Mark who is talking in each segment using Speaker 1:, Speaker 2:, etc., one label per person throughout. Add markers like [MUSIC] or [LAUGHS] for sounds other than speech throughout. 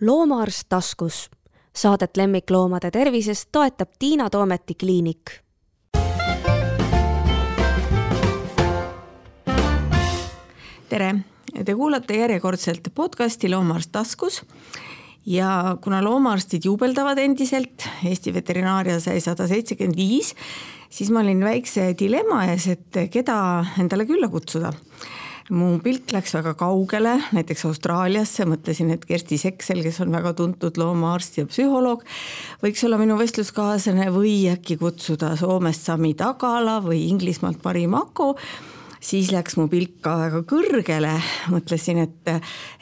Speaker 1: loomaarst taskus. Saadet lemmikloomade tervisest toetab Tiina Toometi kliinik.
Speaker 2: tere, te kuulate järjekordselt podcasti Loomaarst taskus ja kuna loomaarstid juubeldavad endiselt, Eesti veterinaaria sai sada seitsekümmend viis, siis ma olin väikse dilemma ees, et keda endale külla kutsuda mu pilk läks väga kaugele, näiteks Austraaliasse, mõtlesin, et Kersti Seksel, kes on väga tuntud loomaarst ja psühholoog, võiks olla minu vestluskaaslane või äkki kutsuda Soomest Sami Tagala või Inglismaalt Mari Mako. Siis läks mu pilk ka väga kõrgele, mõtlesin, et,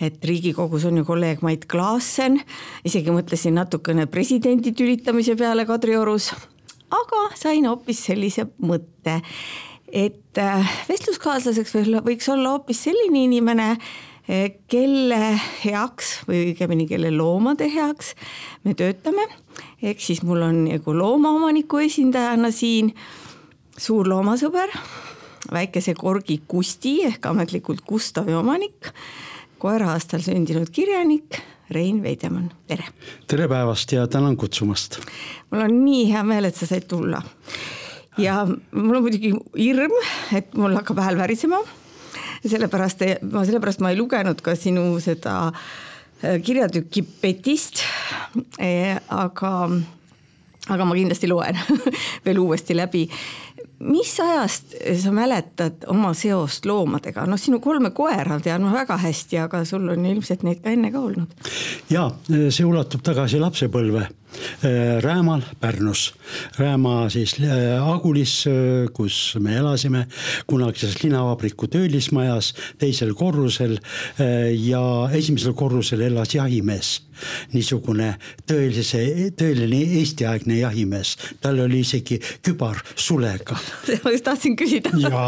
Speaker 2: et Riigikogus on ju kolleeg Mait Klaassen, isegi mõtlesin natukene presidendi tülitamise peale Kadriorus, aga sain hoopis sellise mõtte et äh, vestluskaaslaseks võiks olla hoopis selline inimene, äh, kelle heaks või õigemini kelle loomade heaks me töötame. ehk siis mul on nagu loomaomaniku esindajana siin suur loomasõber, väikese korgi Kusti ehk ametlikult Gustavi omanik, koera-aastal sündinud kirjanik Rein Veidemann, tere.
Speaker 3: tere päevast ja tänan kutsumast.
Speaker 2: mul on nii hea meel, et sa said tulla ja mul on muidugi hirm, et mul hakkab hääl värisema. sellepärast, ma sellepärast ma ei lugenud ka sinu seda äh, kirjatükki Petist. E, aga, aga ma kindlasti loen [LAUGHS] veel uuesti läbi. mis ajast sa mäletad oma seost loomadega, noh, sinu kolme koera tean ma väga hästi, aga sul on ilmselt neid ka enne ka olnud.
Speaker 3: ja see ulatub tagasi lapsepõlve Räämal Pärnus. Rääma siis äh, Agulis, äh, kus me elasime, kunagises linavabriku töölismajas, teisel korrusel ja esimesel korrusel elas jahimees niisugune tõelise, tõeline Eesti-aegne jahimees, tal oli isegi kübar sulega. [LAUGHS]
Speaker 2: ma just tahtsin küsida.
Speaker 3: ja,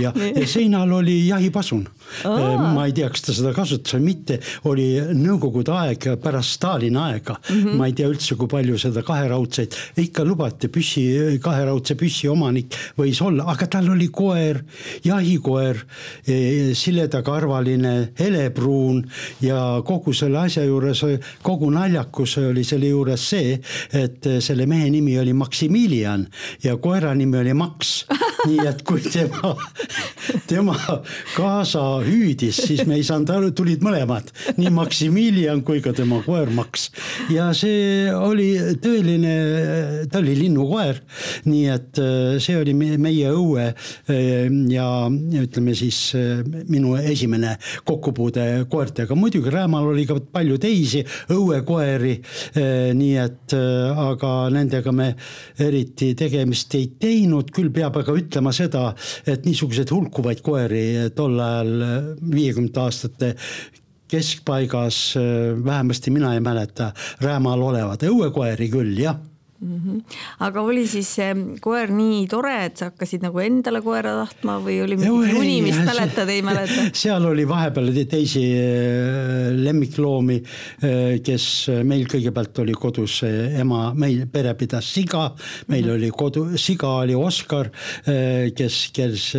Speaker 3: ja, [LAUGHS] ja seinal oli jahipasun. Ma ei tea, kas ta seda kasutas või mitte, oli nõukogude aeg pärast Stalini aega mm, -hmm. ma ei tea üldse, kui palju seda kaheraudseid, ikka lubati püssi, kaheraudse püssi omanik võis olla, aga tal oli koer, jahikoer, e, siledakarvaline, helepruun ja kogu selle asja juures, kogu naljakus oli selle juures see, et selle mehe nimi oli Maximilian ja koera nimi oli Max. [LAUGHS] nii et kui tema, tema kaasa hüüdis, siis me ei saanud aru, tulid mõlemad, nii Maximilian kui ka tema koer Max ja see oli tõeline, ta oli linnukoer. nii et äh, see oli meie õue äh, ja ütleme siis äh, minu esimene kokkupuude koertega, muidugi Räämal oli ka palju teisi õuekoeri. nii et aga nendega me eriti tegemist ei teinud, küll peab aga ütlema seda, et niisuguseid hulkuvaid koeri tol ajal viiekümnendate aastate keskpaigas, äh, vähemasti mina ei mäleta Räämal olevat, õuekoeri küll jah
Speaker 2: mm. -hmm. aga oli siis see koer nii tore, et sa hakkasid nagu endale koera tahtma või oli mingi runimist, mäletad, ei mäleta? [LAUGHS]
Speaker 3: seal oli vahepeal teisi äh, lemmikloomi, äh, kes meil kõigepealt oli kodus ema, meil pere pidas siga, meil mm -hmm. oli kodu, siga oli Oskar, äh, kes, kes,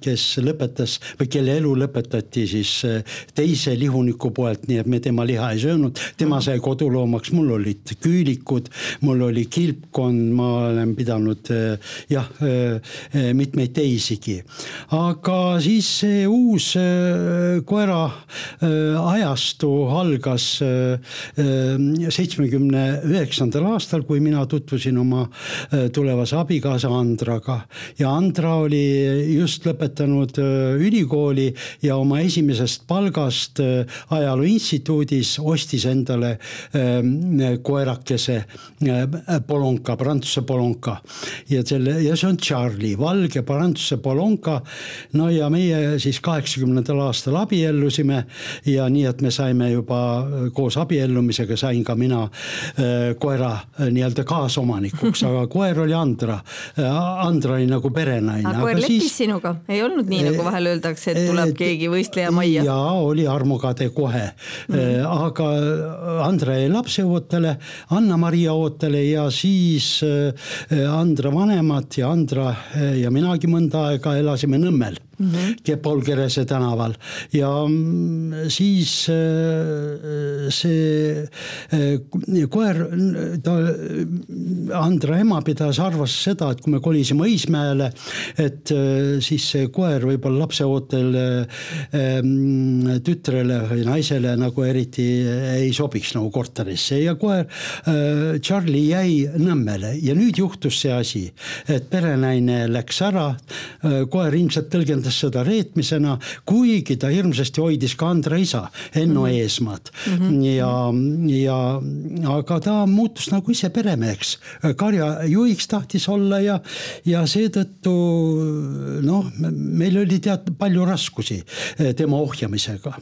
Speaker 3: kes lõpetas või kelle elu lõpetati siis teise lihuniku poelt, nii et me tema liha ei söönud, tema sai koduloomaks, mul olid küülikud mul oli kilpkond, ma olen pidanud eh, jah, eh, eh, mitmeid teisigi. aga siis see uus koera ajastu algas seitsmekümne üheksandal aastal, kui mina tutvusin oma tulevase abikaasa Andraga ja Andra oli just lõpetanud ülikooli ja oma esimesest palgast Ajaloo Instituudis ostis endale koerakese polonka, prantsuse polonka. ja selle ja see on Charlie, valge prantsuse polonka. no ja meie siis kaheksakümnendal aastal abiellusime ja nii, et me saime juba äh, koos abiellumisega sain ka mina äh, koera nii-öelda kaasomanikuks, aga [LAUGHS] koer oli Andra. Andra oli nagu perenaine.
Speaker 2: aga koer leppis siis... sinuga, ei olnud nii, nagu vahel öeldakse, et tuleb keegi võistleja majja?
Speaker 3: jaa, oli armukade kohe mm. -hmm. aga Andra jäi lapseootele, Anna-Maria ootele ja siis äh, Andra vanemad ja Andra äh, ja minagi mõnda aega elasime Nõmmel mm -hmm. Paul Kerese tänaval ja mm, siis äh, see koer, ta, Andra emapidaja arvas seda, et kui me kolisime Õismäele, et siis see koer võib-olla lapseootel tütrele või naisele nagu eriti ei sobiks nagu korterisse ja koer Charlie jäi Nõmmele ja nüüd juhtus see asi, et perenaine läks ära. koer ilmselt tõlgendas seda reetmisena, kuigi ta hirmsasti hoidis ka Andre isa, Enno mm -hmm. Eesmaad mm. -hmm. ja, ja aga ta muutus nagu ise peremeheks, karjajuhiks tahtis olla ja, ja seetõttu noh, meil oli tead palju raskusi eh, tema ohjamisega.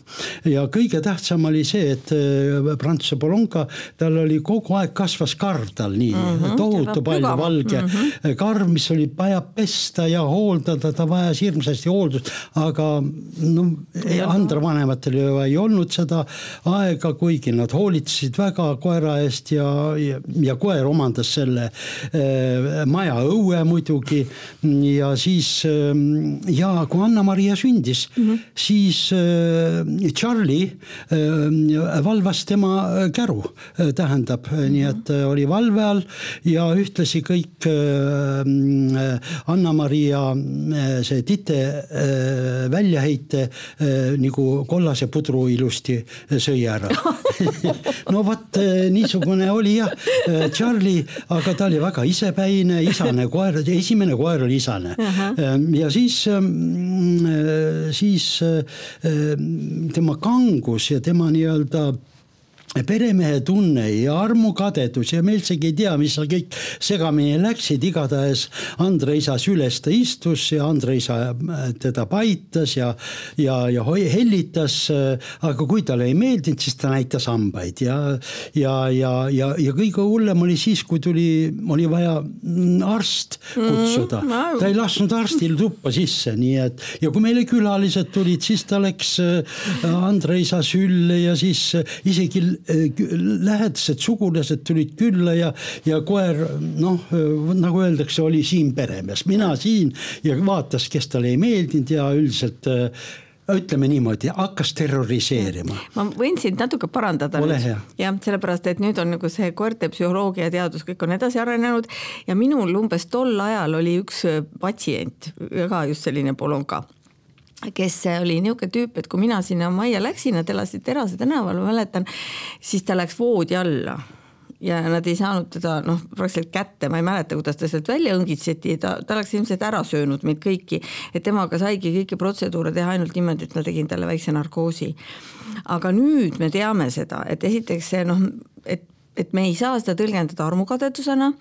Speaker 3: ja kõige tähtsam oli see, et eh, Prantsuse Polonka, tal oli kogu aeg kasvas karv tal nii mm -hmm, tohutu palju valge mm -hmm. karv, mis oli vaja pesta ja hooldada, ta vajas hirmsasti hooldust, aga no Andra vanematel ju ei olnud seda aega, kuigi nad hoolitsesid väga koera eest ja, ja, ja koer omandas selle äh, maja õue muidugi. ja siis äh, ja kui Anna-Maria sündis mm, -hmm. siis äh, Charlie valvas tema käru, tähendab mm, -hmm. nii et oli valve all ja ühtlasi kõik Anna-Maria see tite äh, väljaheite nagu kollase pudru ilusti sõi ära [LAUGHS] no vot niisugune oli jah, Charlie, aga ta oli väga isepäine, isane koer, esimene koer oli isane uh. -huh. ja siis, siis tema kangus ja tema nii-öelda peremehe tunne ja armukadedus ja me üldsegi ei tea, mis seal kõik segamini läksid, igatahes Andre isa süles ta istus ja Andre isa äh, teda paitas ja, ja, ja hellitas. Äh, aga kui talle ei meeldinud, siis ta näitas hambaid ja, ja, ja, ja, ja kõige hullem oli siis, kui tuli, oli vaja mm, arst kutsuda mm. ta ei lasknud arstil tuppa sisse, nii et ja kui meile külalised tulid, siis ta läks äh, Andre isa sülle ja siis isegi lähedased sugulased tulid külla ja, ja koer noh, nagu öeldakse, oli siin peremees, mina siin ja vaatas, kes talle ei meeldinud ja üldiselt eh, ütleme niimoodi, hakkas terroriseerima.
Speaker 2: ma võin sind natuke parandada. jah, sellepärast et nüüd on nagu see koerte psühholoogia teadus, kõik on edasi arenenud. Ja minul umbes tol ajal oli üks patsient, ka just selline polonka kes oli niisugune tüüp, et kui mina sinna majja läksin, nad elasid Terase tänaval, ma mäletan, siis ta läks voodi alla ja nad ei saanud teda noh, praktiliselt kätte, ma ei mäleta, kuidas ta sealt välja õngitseti, ta, ta oleks ilmselt ära söönud meid kõiki. et temaga saigi kõiki protseduure teha ainult niimoodi, et ma tegin talle väikse narkoosi. aga nüüd me teame seda, et esiteks see noh, et et me ei saa seda tõlgendada armukadedusena.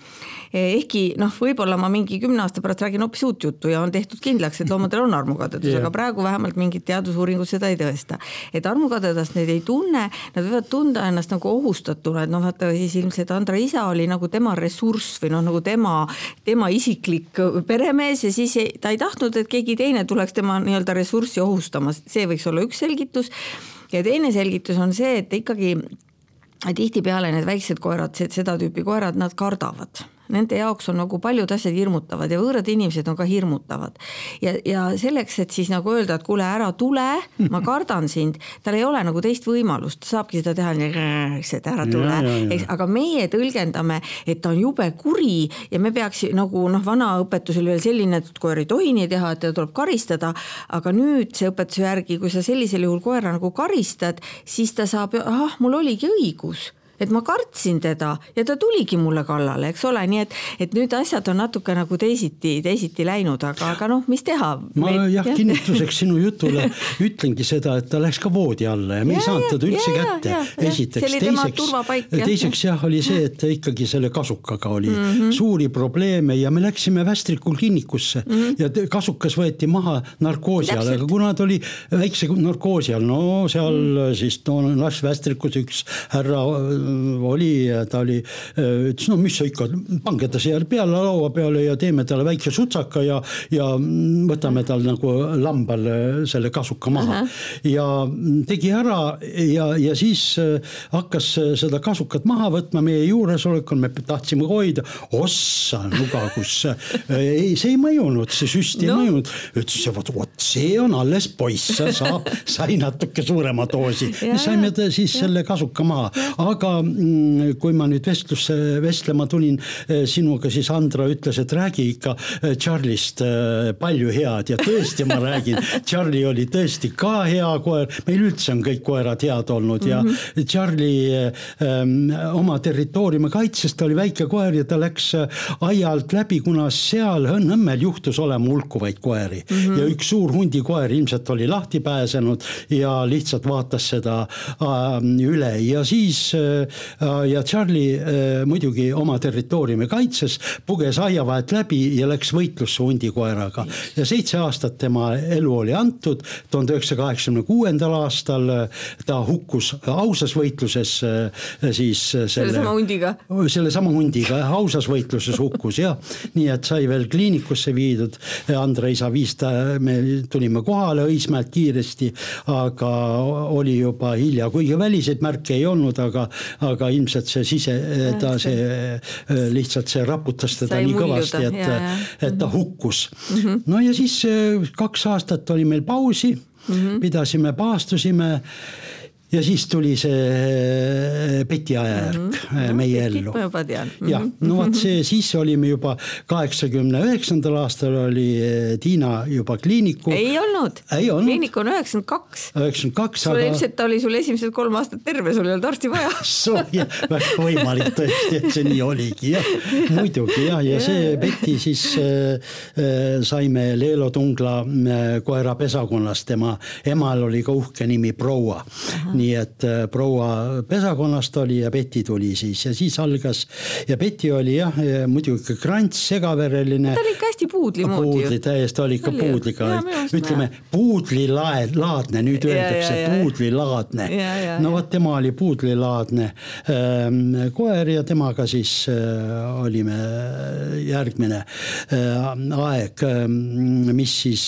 Speaker 2: ehkki noh, võib-olla ma mingi kümne aasta pärast räägin hoopis uut juttu ja on tehtud kindlaks, et loomadel on armukadedus yeah., aga praegu vähemalt mingid teadusuuringud seda ei tõesta. et armukadedust neid ei tunne, nad võivad tunda ennast nagu ohustatuna, et noh, vaata siis ilmselt Andra isa oli nagu tema ressurss või noh, nagu tema, tema isiklik peremees ja siis ei, ta ei tahtnud, et keegi teine tuleks tema nii-öelda ressurssi ohustama, see võiks olla üks selgitus. ja teine selgitus on see, et ikkagi tihtipeale need väiksed koerad, seda tüüpi koerad, nad kardavad nende jaoks on nagu paljud asjad hirmutavad ja võõrad inimesed on ka hirmutavad. ja, ja selleks, et siis nagu öelda, et kuule, ära tule, ma [LAUGHS] kardan sind, tal ei ole nagu teist võimalust, saabki seda teha nii, et ära tule, eks, aga meie tõlgendame, et ta on jube kuri ja me peaks nagu noh, vana õpetus oli veel selline, et koer ei tohi nii teha, et teda tuleb karistada. aga nüüd see õpetuse järgi, kui sa sellisel juhul koera nagu karistad, siis ta saab, ahah, mul oligi õigus et ma kartsin teda ja ta tuligi mulle kallale, eks ole, nii et, et nüüd asjad on natuke nagu teisiti, teisiti läinud, aga, aga noh, mis teha.
Speaker 3: ma Meid, jah, kinnituseks sinu jutule [LAUGHS] ütlengi seda, et ta läks ka voodi alla ja me ja, ei saanud teda üldse ja, kätte. esiteks, teiseks, teiseks jah, oli see, et ikkagi selle kasukaga oli mm -hmm. suuri probleeme ja me läksime Västrikul kliinikusse mm -hmm. ja kasukas võeti maha narkoosi all, aga kuna ta oli väikse narkoosi all, no seal mm -hmm. siis no las Västrikus üks härra oli, ta oli, ütles no mis sa ikka, pange ta siia peale laua peale ja teeme talle väikse sutsaka ja, ja võtame tal nagu lambal selle kasuka maha. ja tegi ära ja, ja siis hakkas seda kasukat maha võtma meie juuresolekul, me tahtsime hoida, ossa nuga, kus [LAUGHS] ei, see ei mõjunud, see süst ei no. mõjunud. ütles, vot, vot see on alles poiss, saab, [LAUGHS] sai natuke suurema doosi. [LAUGHS] saime siis ja. selle kasuka maha, aga kui ma nüüd vestlusse vestlema tulin eh, sinuga, siis Andra ütles, et räägi ikka eh, Charlie'st eh, palju head. Ja tõesti, ma räägin, [LAUGHS] Charlie oli tõesti ka hea koer, meil üldse on kõik koerad head olnud ja mm -hmm. Charlie ähm, oma territooriumi kaitses, ta oli väike koer ja ta läks aia alt läbi, kuna seal Õnnemmel juhtus olema hulkuvaid koeri. Mm -hmm. ja üks suur hundikoer ilmselt oli lahti pääsenud ja lihtsalt vaatas seda äh, üle. Ja siis äh, ja Charlie äh, muidugi oma territooriumi kaitses, puges aia vahelt läbi ja läks võitlusse hundikoeraga ja seitse aastat tema elu oli antud. tuhande üheksasaja kaheksakümne kuuendal aastal ta hukkus ausas võitluses siis selle.
Speaker 2: sellesama hundiga.
Speaker 3: sellesama hundiga ausas võitluses hukkus jah, nii et sai veel kliinikusse viidud. Andre isa viis ta, me tulime kohale Õismäelt kiiresti, aga oli juba hilja, kuigi väliseid märke ei olnud, aga, aga ilmselt see sise, ta see lihtsalt see raputas teda Sai nii kõvasti, et, et ta hukkus mm. -hmm. no ja siis kaks aastat oli meil pausi mm, -hmm. pidasime, paastusime ja siis tuli see äh, Peti ajajärk mm -hmm. meie ellu.
Speaker 2: ma juba tean
Speaker 3: jah, no vot see, [LAUGHS] siis olime juba kaheksakümne üheksandal aastal oli äh, Tiina juba kliiniku.
Speaker 2: ei olnud, kliinik on üheksakümmend kaks.
Speaker 3: üheksakümmend kaks,
Speaker 2: aga. ilmselt oli sul esimesed kolm aastat terve, sul ei olnud arsti vaja [LAUGHS]
Speaker 3: väga võimalik tõesti, et see nii oligi jah, muidugi jah, ja see Peti siis äh, saime Leelo Tungla äh, koera pesakonnast, tema emal oli ka uhke nimi Proua nii et äh, proua pesakonnast oli ja Betty tuli siis ja siis algas ja Betty oli jah, muidugi krants, segavereline.
Speaker 2: ta oli ikka hästi puudli moodi.
Speaker 3: puudli täiesti, oli ikka puudliga, ütleme puudlilaad, laadne, nüüd ja, öeldakse puudlilaadne. no vot, tema oli puudlilaadne ähm, koer ja temaga siis äh, olime järgmine äh, aeg, ähm, mis siis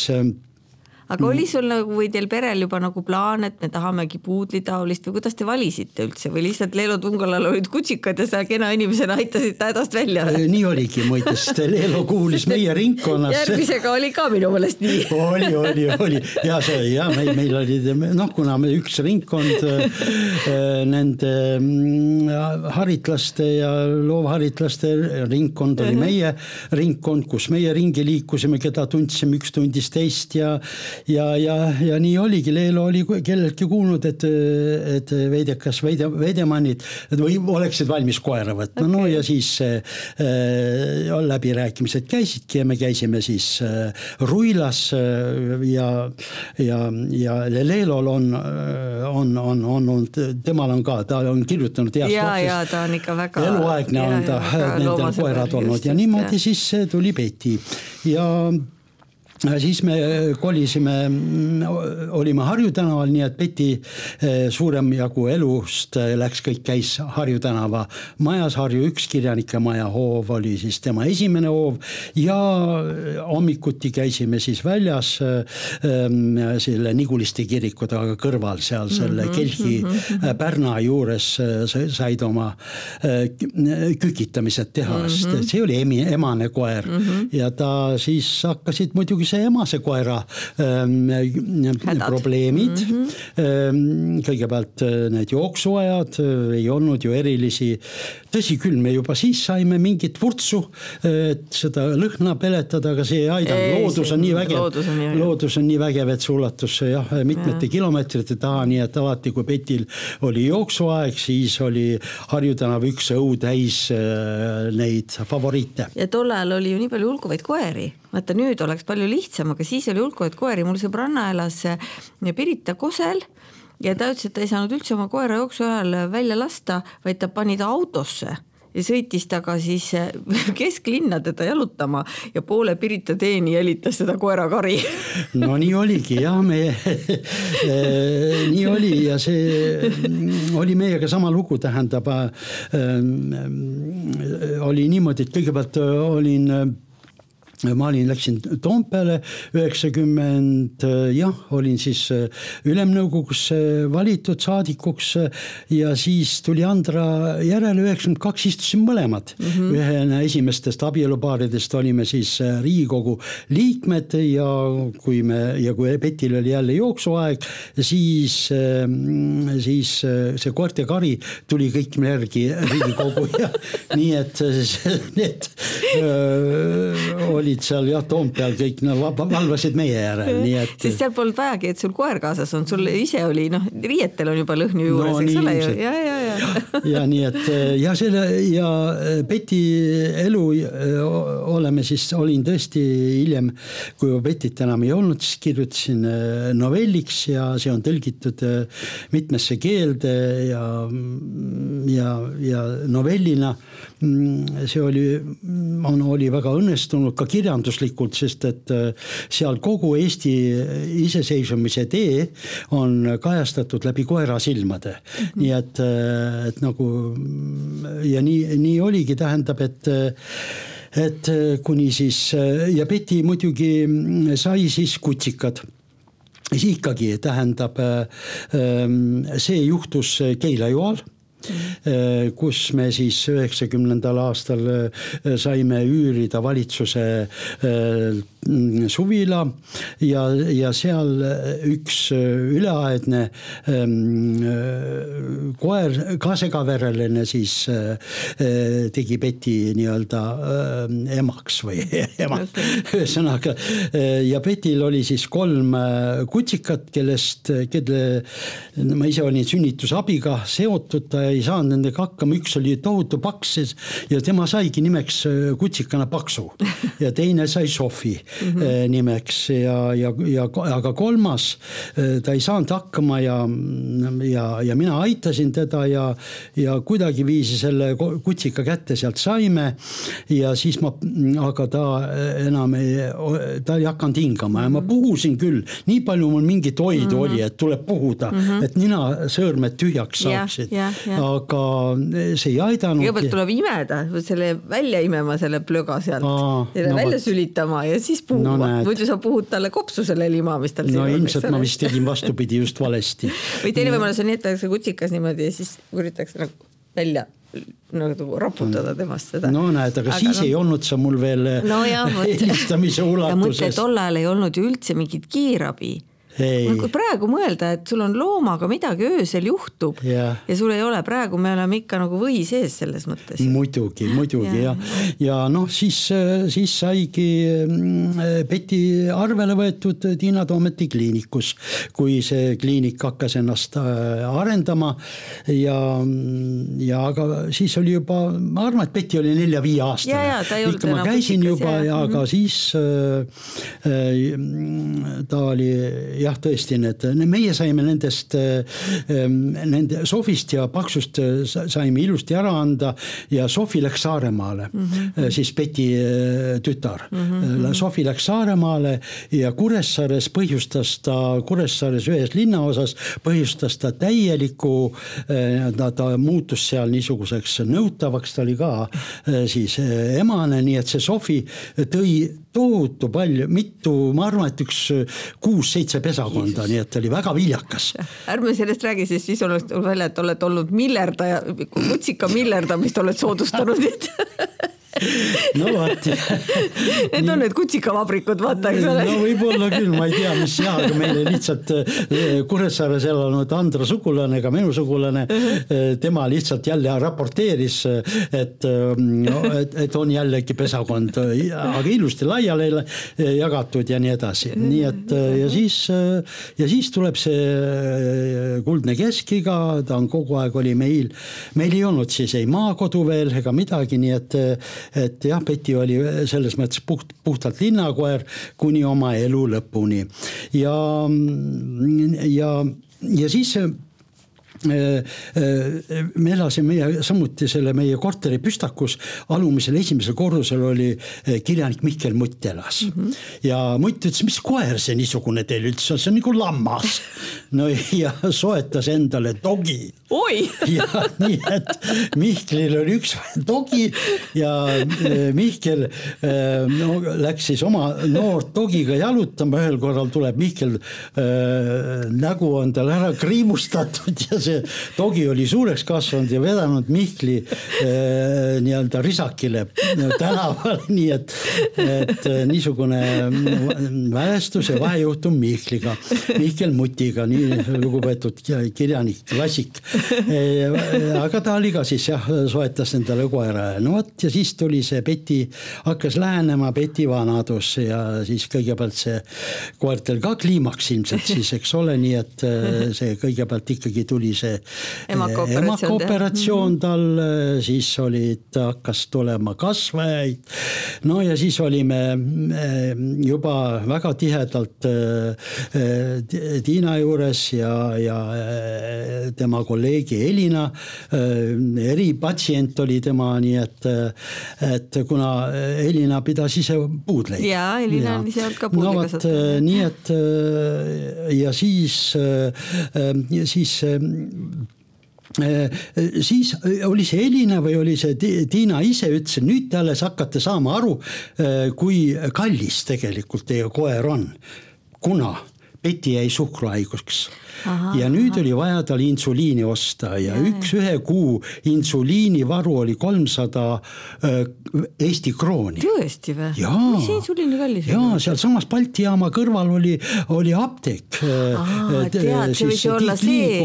Speaker 2: aga oli sul nagu või teil perel juba nagu plaan, et me tahamegi puudlitaolist või kuidas te valisite üldse või lihtsalt Leelo Tungalal olid kutsikad ja sa kena inimesena aitasid ta hädast välja?
Speaker 3: nii oligi muide, sest Leelo kuulis meie ringkonnas.
Speaker 2: järgmisega oli ka minu meelest nii
Speaker 3: oli, oli, oli ja see ja meil, meil oli noh, kuna me üks ringkond äh, nende mm, haritlaste ja loovharitlaste ringkond oli -huh. meie ringkond, kus meie ringi liikusime, keda tundsime, üks tundis teist ja ja, ja, ja nii oligi, Leelo oli kelleltki kuulnud, et, et veidekas Veide, Veidemannid või oleksid valmis koera võtma okay., no ja siis äh, läbirääkimised käisidki ja me käisime siis äh, Ruilas äh, ja, ja, ja Leelol on, on, on, on olnud, temal on ka, ta on kirjutanud heast
Speaker 2: ja, ja ta on ikka väga.
Speaker 3: eluaegne on ta, nendel koerad olnud ja niimoodi ja. siis tuli Betty ja siis me kolisime, olime Harju tänaval, nii et Peti eh, suurem jagu elust eh, läks, kõik käis Harju tänava majas, Harju üks kirjanike maja hoov oli siis tema esimene hoov ja hommikuti käisime siis väljas ähm, selle Niguliste kiriku taga kõrval seal selle mm -hmm, Kelgi mm -hmm. pärna juures said oma äh, kükitamised teha mm, -hmm. see oli emi, emane koer mm -hmm. ja ta siis hakkasid muidugi see emase koera ähm, probleemid mm. -hmm. kõigepealt äh, need jooksuajad äh, ei olnud ju erilisi. Tõsi küll, me juba siis saime mingit vurtsu, et seda lõhna peletada, aga see ei aidanud, loodus on nii vägev, loodus on nii vägev, et see ulatus jah, mitmete ja. kilomeetrite taha, nii et alati, kui Petil oli jooksuaeg, siis oli Harju tänav üks õu täis neid favoriite.
Speaker 2: ja tol ajal oli ju nii palju hulkuvaid koeri. Vaata nüüd oleks palju lihtsam, aga siis oli hulkuvaid koeri, mul sõbranna elas eh, Pirita Kosel ja ta ütles, et ta ei saanud üldse oma koera jooksu ajal välja lasta, vaid ta pani ta autosse ja sõitis ta ka siis äh, [LAUGHS] kesklinna teda jalutama ja poole Pirita teeni jälitas teda koerakari [LAUGHS]
Speaker 3: no nii oligi jah, me nii oli ja see mm, oli meiega sama lugu, tähendab äh, äh, oli niimoodi, et kõigepealt olin ma olin, läksin Toompeale üheksakümmend, jah, olin siis äh, ülemnõukogusse valitud saadikuks ja siis tuli Andra järele, üheksakümmend kaks istusime mõlemad mm. -hmm. ühena esimestest abielupaaridest olime siis äh, Riigikogu liikmed ja kui me ja kui Petil oli jälle jooksuaeg, siis, äh, siis see koerte kari tuli kõik järgi Riigikogu [LAUGHS] ja nii et need oli olid seal jah, Toompeal kõik no, valvasid meie järel, nii et. [LAUGHS]
Speaker 2: sest seal polnud vajagi, et sul koer kaasas on, sul ise oli noh, riietel on juba lõhn ju juures no,, eks ole ju, ja, ja,
Speaker 3: ja. [LAUGHS] ja nii et ja selle ja Beti elu oleme siis, olin tõesti hiljem, kui Betit enam ei olnud, siis kirjutasin novelliks ja see on tõlgitud mitmesse keelde ja, ja, ja novellina see oli, on, oli väga õnnestunud ka kirjanduslikult, sest et äh, seal kogu Eesti iseseisvumise tee on kajastatud läbi koera silmade mm. -hmm. nii et, äh, et nagu ja nii, nii oligi, tähendab, et et kuni siis ja Peti muidugi sai siis kutsikad siis ikkagi tähendab, ähm, see juhtus Keila-Joal Äh, kus me siis üheksakümnendal aastal äh, saime üürida valitsuse äh, suvila ja, ja seal üks üleaedne ähm, koer, ka segavereline siis tegi Beti nii-öelda emaks või [LAUGHS] ema, ühesõnaga ja Betil oli siis kolm kutsikat, kellest, kelle ma ise olin sünnitusabiga seotud, ta ei saanud nendega hakkama, üks oli tohutu paks ja tema saigi nimeks äh, kutsikana Paksu ja teine sai Sofi mm -hmm. nimeks ja, ja, ja aga kolmas äh, ta ei saanud hakkama ja, ja, ja mina aitasin teda ja, ja kuidagiviisi selle kutsika kätte sealt saime. ja siis ma, aga ta enam ei, ta ei hakanud hingama ja ma mhm. puhusin küll, nii palju mul mingit oidu mm -hmm. oli, et tuleb puhuda mm, -hmm. et nina, sõõrmed tühjaks saaksid yeah, yeah, yeah aga see ei aidanud.
Speaker 2: kõigepealt tuleb imeda, selle välja imema, selle plöga sealt, selle no, välja võt. sülitama ja siis puhuma no,, muidu sa puhud talle kopsu selle lima, mis tal
Speaker 3: no ilmselt ma vist tegin vastupidi just valesti.
Speaker 2: või teine võimalus on jätta kutsikas niimoodi ja siis üritatakse nagu välja nagu raputada temast seda.
Speaker 3: no näed, aga siis no, ei olnud sa mul veel no, helistamise ulatuses.
Speaker 2: tol ajal ei olnud ju üldse mingit kiirabi kui praegu mõelda, et sul on loomaga midagi öösel juhtub ja. ja sul ei ole, praegu me oleme ikka nagu või sees selles mõttes.
Speaker 3: muidugi, muidugi ja, ja, ja noh, siis, siis saigi mm, arvele võetud Tiina Toometi kliinikus, kui see kliinik hakkas ennast äh, arendama ja, ja aga siis oli juba, ma arvan, et Beti oli nelja-viieaastane. ikka ma käisin juba ja, ja aga mm -hmm. siis äh, äh, ta oli jah, tõesti need, meie saime nendest, ehm, nende Sofist ja Paksust eh, saime ilusti ära anda ja Sofi läks Saaremaale mm, -hmm. siis Beti eh, tütar mm. -hmm. Sofi läks Saaremaale ja Kuressaares põhjustas ta, Kuressaares ühes linnaosas põhjustas ta täieliku, ta, ta muutus seal niisuguseks nõutavaks, ta oli ka siis emane, nii et see Sofi tõi tohutu palju, mitu, ma arvan, et üks kuus-seitse pesakonda, nii et oli väga viljakas.
Speaker 2: ärme sellest räägi, sest siis oleks välja, et oled olnud millerdaja, kutsika millerdamist oled soodustanud, [LAUGHS]
Speaker 3: no vot.
Speaker 2: Need on need kutsikavabrikud, vaata, eks ole.
Speaker 3: no võib-olla küll, ma ei tea, mis jaa, aga meil [LAUGHS] lihtsalt eh, Kuressaares elanud Andra sugulane, ka minu sugulane, eh, tema lihtsalt jälle raporteeris, et, no, et, et on jällegi pesakond, aga ilusti laiali jagatud ja nii edasi, nii et ja siis, ja siis tuleb see kuldne keskiga, ta on kogu aeg oli meil, meil ei olnud siis ei maakodu veel ega midagi, nii et et jah, Betty oli selles mõttes puht, puhtalt linnakoer kuni oma elu lõpuni ja, ja, ja siis me elasime samuti selle meie korteri püstakus, alumisel esimesel korrusel oli kirjanik Mihkel Mutt elas mm. -hmm. ja Mutt ütles, mis koer see niisugune teil üldse on, see on nagu lammas. No ja soetas endale dogi.
Speaker 2: oi!
Speaker 3: Ja nii, et Mihklil oli üks dogi ja Mihkel no, läks siis oma noort dogiga jalutama, ühel korral tuleb Mihkel äh,, nägu on tal ära kriimustatud ja see dogi oli suureks kasvanud ja vedanud Mihkli äh, nii-öelda risakile tänaval, [LAUGHS] nii et, et niisugune mälestus ja vahejuhtum Mihkliga, Mihkel Mutiga, nii [LAUGHS] lugupeetud kirjanik, klassik. Äh, aga ta oli ka siis jah, soetas endale koera, no vot ja siis tuli see Peti, hakkas lähenema Peti vanadus ja siis kõigepealt see koertel ka kliimaks ilmselt siis, eks ole, nii et äh, see kõigepealt ikkagi tuli see emakooperatsioon tal, siis olid, hakkas tulema kasvajaid. no ja siis olime juba väga tihedalt Tiina juures ja, ja tema kolleegi Elina, eripatsient oli tema, nii et, et kuna Elina pidas ise puudleid.
Speaker 2: ja Elina on ise olnud ka puudle
Speaker 3: no, kasvataja. nii et ja siis, siis siis oli see Elina või oli see Tiina ise ütles, et nüüd te alles hakkate saama aru, kui kallis tegelikult teie koer on. kuna Peti jäi suhkruhaiguseks ja nüüd aha. oli vaja tal insuliini osta ja, ja üks ühe kuu insuliinivaru oli kolmsada Eesti krooni.
Speaker 2: tõesti või?
Speaker 3: mis
Speaker 2: insuliini kallis
Speaker 3: oli? jaa, sealsamas Balti jaama kõrval oli, oli apteek.
Speaker 2: Tead, see võis olla see,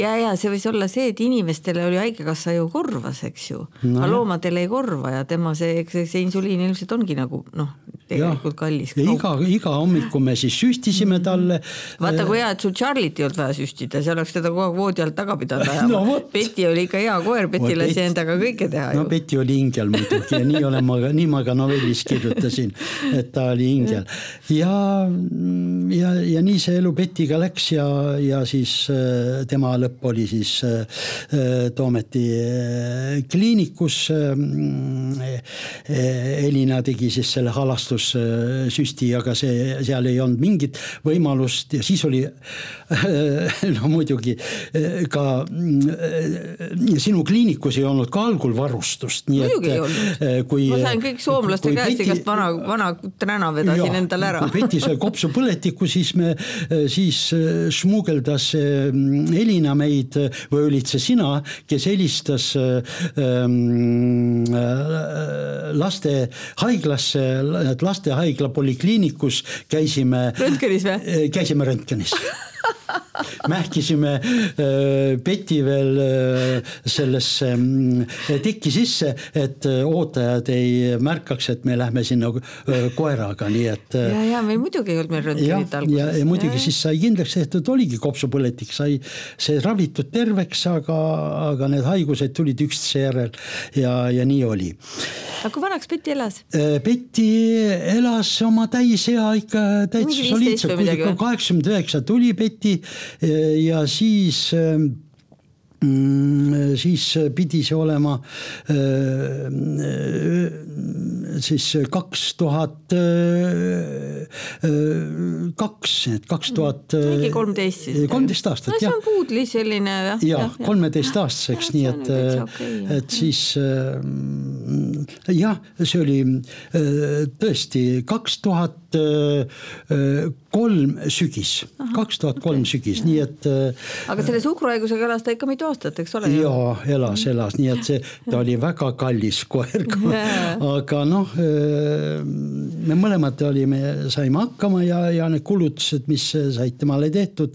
Speaker 2: ja, ja see võis olla see, et inimestele oli haigekassa ju korvas, eks ju no,, aga loomadele ei korva ja tema see, see, see insuliin ilmselt ongi nagu noh, tegelikult ja. kallis.
Speaker 3: ja iga, iga hommiku me siis süstisime talle.
Speaker 2: vaata, kui hea, et sul Charlie't ei olnud vaja süstida, see oleks teda kogu aeg voodi alt taga pidanud [LAUGHS] ajama no,. Betty oli ikka hea koer, Betty lasi endaga kõike teha
Speaker 3: no, ju. no Betty oli ingel muidugi ja nii olen ma ka, nii ma ka novellis kirjutasin, et ta oli ingel. ja, ja, ja nii see elu Bettyga läks ja, ja siis äh, tema lõpp oli siis äh, Toometi äh, kliinikus. Elina tegi siis selle halastussüsti, aga see, seal ei olnud mingit võimalust ja siis oli no muidugi eh, ka sinu kliinikus ei olnud ka algul varustust,
Speaker 2: nii muidugi et. kui, ma sain kõik soomlaste käest igast vana, vana träna vedasin ja, endale ära.
Speaker 3: kui Peti sai kopsupõletikku, siis me, siis šmugeldas Elina meid või olid see sina, kes helistas ähm, lastehaiglasse, lastehaigla polikliinikus käisime.
Speaker 2: röntgenis või?
Speaker 3: käisime röntgenis [LAUGHS] mähkisime äh, Peti veel äh, sellesse mm, tikki sisse, et äh, ootajad ei märkaks, et me lähme sinna koeraga, nii et.
Speaker 2: ja, ja meil muidugi ei olnud meil röntgenit alguses.
Speaker 3: ja, ja muidugi ja, siis sai kindlaks tehtud, oligi kopsupõletik, sai see ravitud terveks, aga, aga need haigused tulid üksteise järel ja, ja nii oli.
Speaker 2: aga kui vanaks Peti elas?
Speaker 3: Peti elas oma täisea ikka täitsa soliidselt, kaheksakümmend üheksa tuli Peti ja siis ähm, siis pidi see olema äh, siis kaks tuhat äh, kaks, et kaks tuhat.
Speaker 2: mingi kolmteist siis.
Speaker 3: kolmteist aastat
Speaker 2: no, jah. see on puudli selline jah.
Speaker 3: ja kolmeteist-aastaseks, nii et, okay, et siis jah, see oli tõesti kaks tuhat kolm sügis, kaks tuhat kolm sügis, nii et.
Speaker 2: aga selle suhkruhaigusega elas ta ikka mitu aastat, eks ole?
Speaker 3: jaa, elas, elas, nii et see, ta oli väga kallis koer. [LAUGHS] Aga noh, me mõlemad olime, saime hakkama ja, ja need kulutused, mis said temale tehtud.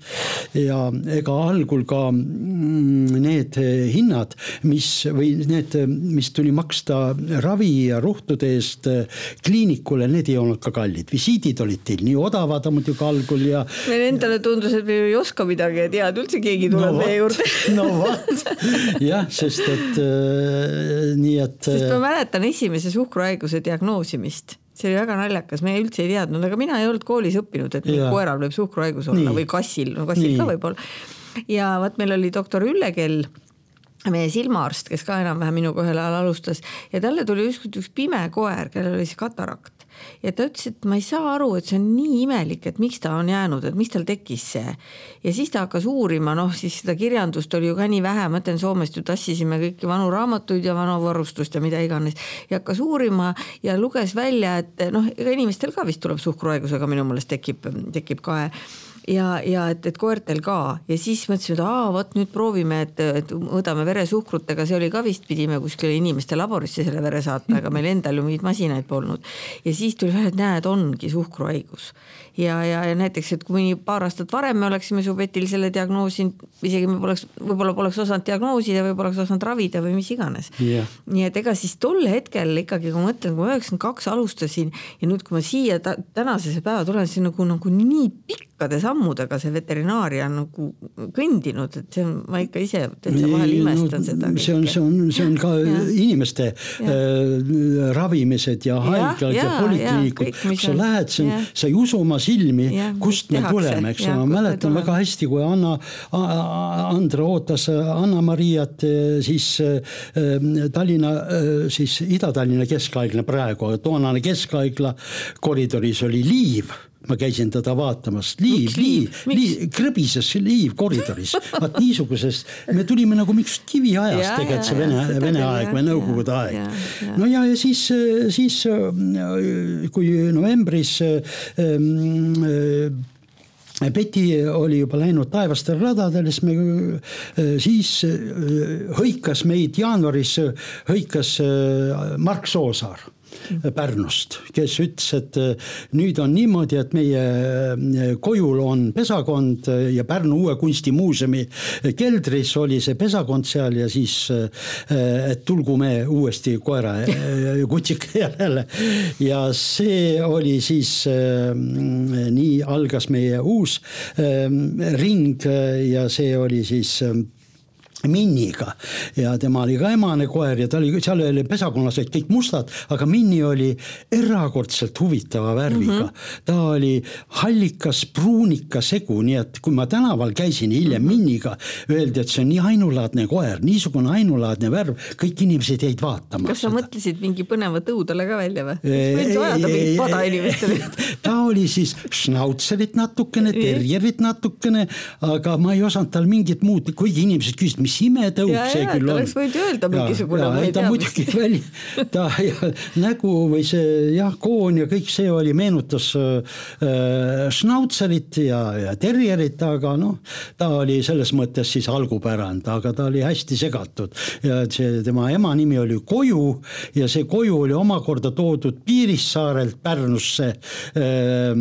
Speaker 3: Ja ega algul ka mm, need hinnad, mis või need, mis tuli maksta ravi ja ruhtude eest kliinikule, need ei olnud ka kallid, visiidid olid teil nii odavad muidugi algul ja.
Speaker 2: meile endale tundus, et me ei oska midagi ja tead üldse keegi tuleb no, meie juurde.
Speaker 3: No vot, [LAUGHS] jah, sest et äh, nii et.
Speaker 2: sest ma mäletan esimese suhkruhaiguse diagnoosimist see oli väga naljakas, me üldse ei teadnud, aga mina ei olnud koolis õppinud, et koeral võib suhkruhaigus olla nii. või kassil, no kassil nii. ka võib-olla ja vot meil oli doktor Ülle Kell meie silmaarst, kes ka enam-vähem minuga ühel ajal alustas ja talle tuli ükskord üks pime koer, kellel oli siis katarakt ja ta ütles, et ma ei saa aru, et see on nii imelik, et miks ta on jäänud, et miks tal tekkis see. ja siis ta hakkas uurima, noh siis seda kirjandust oli ju ka nii vähe, ma ütlen Soomest ju tassisime kõiki vanu raamatuid ja vanu varustust ja mida iganes. ja hakkas uurima ja luges välja, et noh, ega inimestel ka vist tuleb suhkruhaigusega minu meelest tekib, tekib kae ja, ja et, et koertel ka. Ja siis mõtlesime, et aa, vot nüüd proovime, et, et mõõdame veresuhkrut, aga see oli ka vist, pidime kuskile inimeste laborisse selle vere saatma, ega meil endal ju mingeid masinaid polnud. ja siis tuli välja, et näed, ongi suhkruhaigus ja, ja, ja näiteks, et kui paar aastat varem me oleksime su Petil selle diagnoosinud, isegi me poleks, võib-olla poleks osanud diagnoosida või poleks osanud ravida või mis iganes yeah.. nii et ega siis tol hetkel ikkagi, kui ma mõtlen, kui ma üheksakümmend kaks alustasin ja nüüd, kui ma siia ta, tänasesse päeva tulen, siis nagu, nagu nii pikkade sammudega see veterinaaria on nagu kõndinud, et see on, ma ikka ise täitsa vahel imestan no, seda.
Speaker 3: see on, see on, see on ka ja. inimeste ja. Äh, ravimised ja haiglad ja, ja, ja polikliinikud, sa lähed, sa ei usu oma silmi, kust me tehakse, tuleme, eks ole, ma mäletan väga hästi, kui Anna, Andre ootas Anna-Mariat siis äh, Tallinna, äh, siis Ida-Tallinna Keskhaigla praegu, toonane keskhaigla koridoris oli liiv ma käisin teda vaatamas, liiv, liiv, liiv, krõbises liiv koridoris, vaat niisuguses, me tulime nagu mingist kiviajast tegelikult see Vene, Vene aeg või Nõukogude aeg. no ja, ja siis, siis kui novembris ähm, Peti oli juba läinud taevastel radadel, siis me, siis hõikas meid jaanuaris, hõikas Mark Soosaar Pärnust, kes ütles, et äh, nüüd on niimoodi, et meie äh, kojul on pesakond äh, ja Pärnu Uue Kunstimuuseumi keldris oli see pesakond seal ja siis, et tulgu me uuesti koera kutsika järele. ja see oli siis, nii algas meie uus ring ja see oli siis Minniga ja tema oli ka emane koer ja ta oli, seal oli pesakonnas olid kõik mustad, aga Minni oli erakordselt huvitava värviga mm. -hmm. ta oli hallikas pruunika segu, nii et kui ma tänaval käisin hiljem mm -hmm. Minniga, öeldi, et see on nii ainulaadne koer, niisugune ainulaadne värv, kõik inimesed jäid vaatama.
Speaker 2: kas sa seda. mõtlesid mingi põneva tõudele ka välja või? võid ajada mingit pada inimestele [LAUGHS]
Speaker 3: ta oli siis schnautserit natukene, terjerit natukene, aga ma ei osanud tal mingit muud, kuigi inimesed küsisid, mis mis imetõuk see ja, küll on.
Speaker 2: oleks võinud öelda mingisugune, ma ei
Speaker 3: tea. ta muidugi väli, ta ja, nägu või see jah, koon ja kõik see oli, meenutas äh, schnautserit ja, ja terjerit, aga noh, ta oli selles mõttes siis algupärand, aga ta oli hästi segatud ja see tema ema nimi oli Koju ja see Koju oli omakorda toodud Piirissaarelt Pärnusse äh,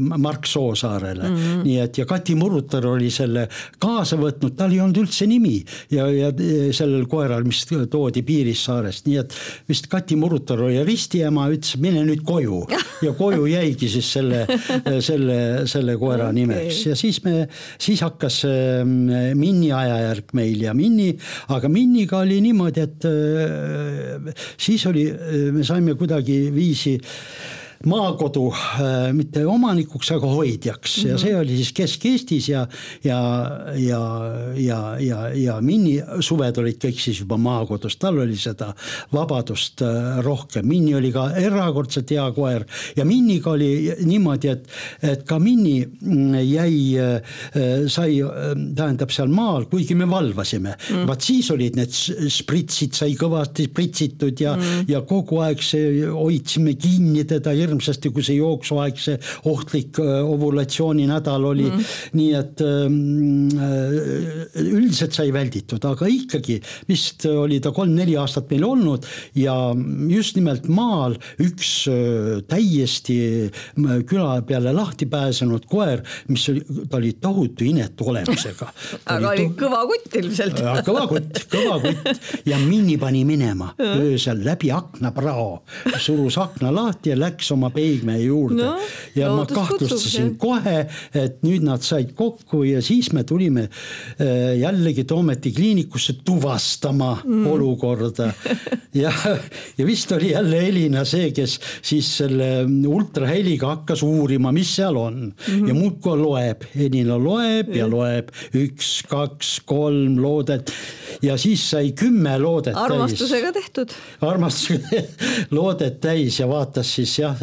Speaker 3: Mark Soosaarele mm, -hmm. nii et ja Kati Murutar oli selle kaasa võtnud, tal ei olnud üldse nimi nimi ja, ja sellel koeral, mis toodi Piirissaarest, nii et vist Kati Murutar oli ristiema, ütles mine nüüd koju. Ja koju jäigi siis selle, selle, selle koera okay. nimeks. Ja siis me, siis hakkas ähm, Minni ajajärk meil ja Minni, aga Minniga oli niimoodi, et siis oli, me saime kuidagiviisi maakodu äh, mitte omanikuks, aga hoidjaks. Mm -hmm. ja see oli siis Kesk-Eestis ja, ja, ja, ja, ja, ja Minni suved olid kõik siis juba maakodus, tal oli seda vabadust äh, rohkem. Minni oli ka erakordselt hea koer. Ja Minniga oli niimoodi, et, et ka Minni mm, jäi, äh, sai, tähendab seal maal, kuigi me valvasime. Mm, vaat siis olid need spritsid sai kõvasti spritsitud ja mm, ja kogu aeg see hoidsime kinni teda hirmsasti hirmsasti, kui see jooksuaeg, see ohtlik äh, ovulatsiooni nädal oli mm. -hmm. nii et ähm, äh, üldiselt sai välditud, aga ikkagi vist oli ta kolm-neli aastat meil olnud ja just nimelt maal üks äh, täiesti küla peale lahti pääsenud koer, mis oli, ta oli tohutu inetu olemusega. [LAUGHS]
Speaker 2: aga oli to... kõva kutt ilmselt.
Speaker 3: kõva kutt, kõva kutt ja Minni pani minema [LAUGHS] öösel läbi aknaprao, surus akna lahti ja läks oma oma peigme juurde no, ja ma kahtlustasin kohe, et nüüd nad said kokku ja siis me tulime äh, jällegi Toometi kliinikusse tuvastama mm. olukorda [LAUGHS] ja, ja vist oli jälle Elina see, kes siis selle ultraheliga hakkas uurima, mis seal on mm -hmm. ja muudkui loeb, Elina loeb ja loeb üks, kaks, kolm loodet ja siis sai kümme loodet
Speaker 2: armastusega täis. tehtud.
Speaker 3: armastusega [LAUGHS] loodet täis ja vaatas siis jah,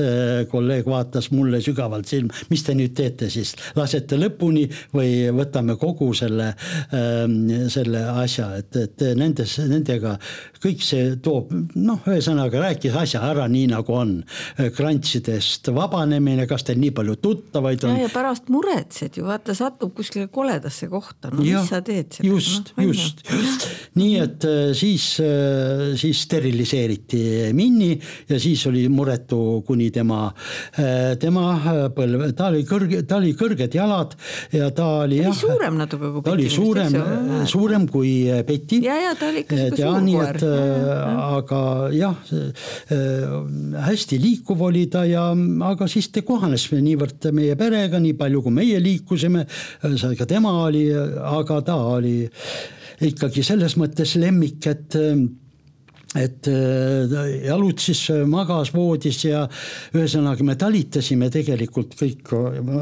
Speaker 3: kolleeg vaatas mulle sügavalt silma, mis te nüüd teete siis, lasete lõpuni või võtame kogu selle äh,, selle asja, et, et nendes, nendega kõik see toob noh, ühesõnaga rääkis asja ära nii nagu on. krantsidest vabanemine, kas teil nii palju tuttavaid on?
Speaker 2: ja pärast muretsed ju, vaata satub kuskile koledasse kohta, no ja, mis sa teed
Speaker 3: seda. just no,, just, just, nii et äh, siis, äh, siis steriliseeriti Minni ja siis oli muretu kuni tema, äh, tema põlve, ta oli kõrge, ta oli kõrged jalad ja ta oli.
Speaker 2: oli suurem natuke kui
Speaker 3: Betty. ta oli suurem, suurem kui Betty.
Speaker 2: ja, ja ta oli ikka sihuke suur koer
Speaker 3: aga jah, hästi liikuv oli ta ja, aga siis ta kohanes niivõrd meie perega, nii palju kui meie liikusime, ka tema oli, aga ta oli ikkagi selles mõttes lemmik, et et äh, jalutsis, magas voodis ja ühesõnaga me talitasime tegelikult kõik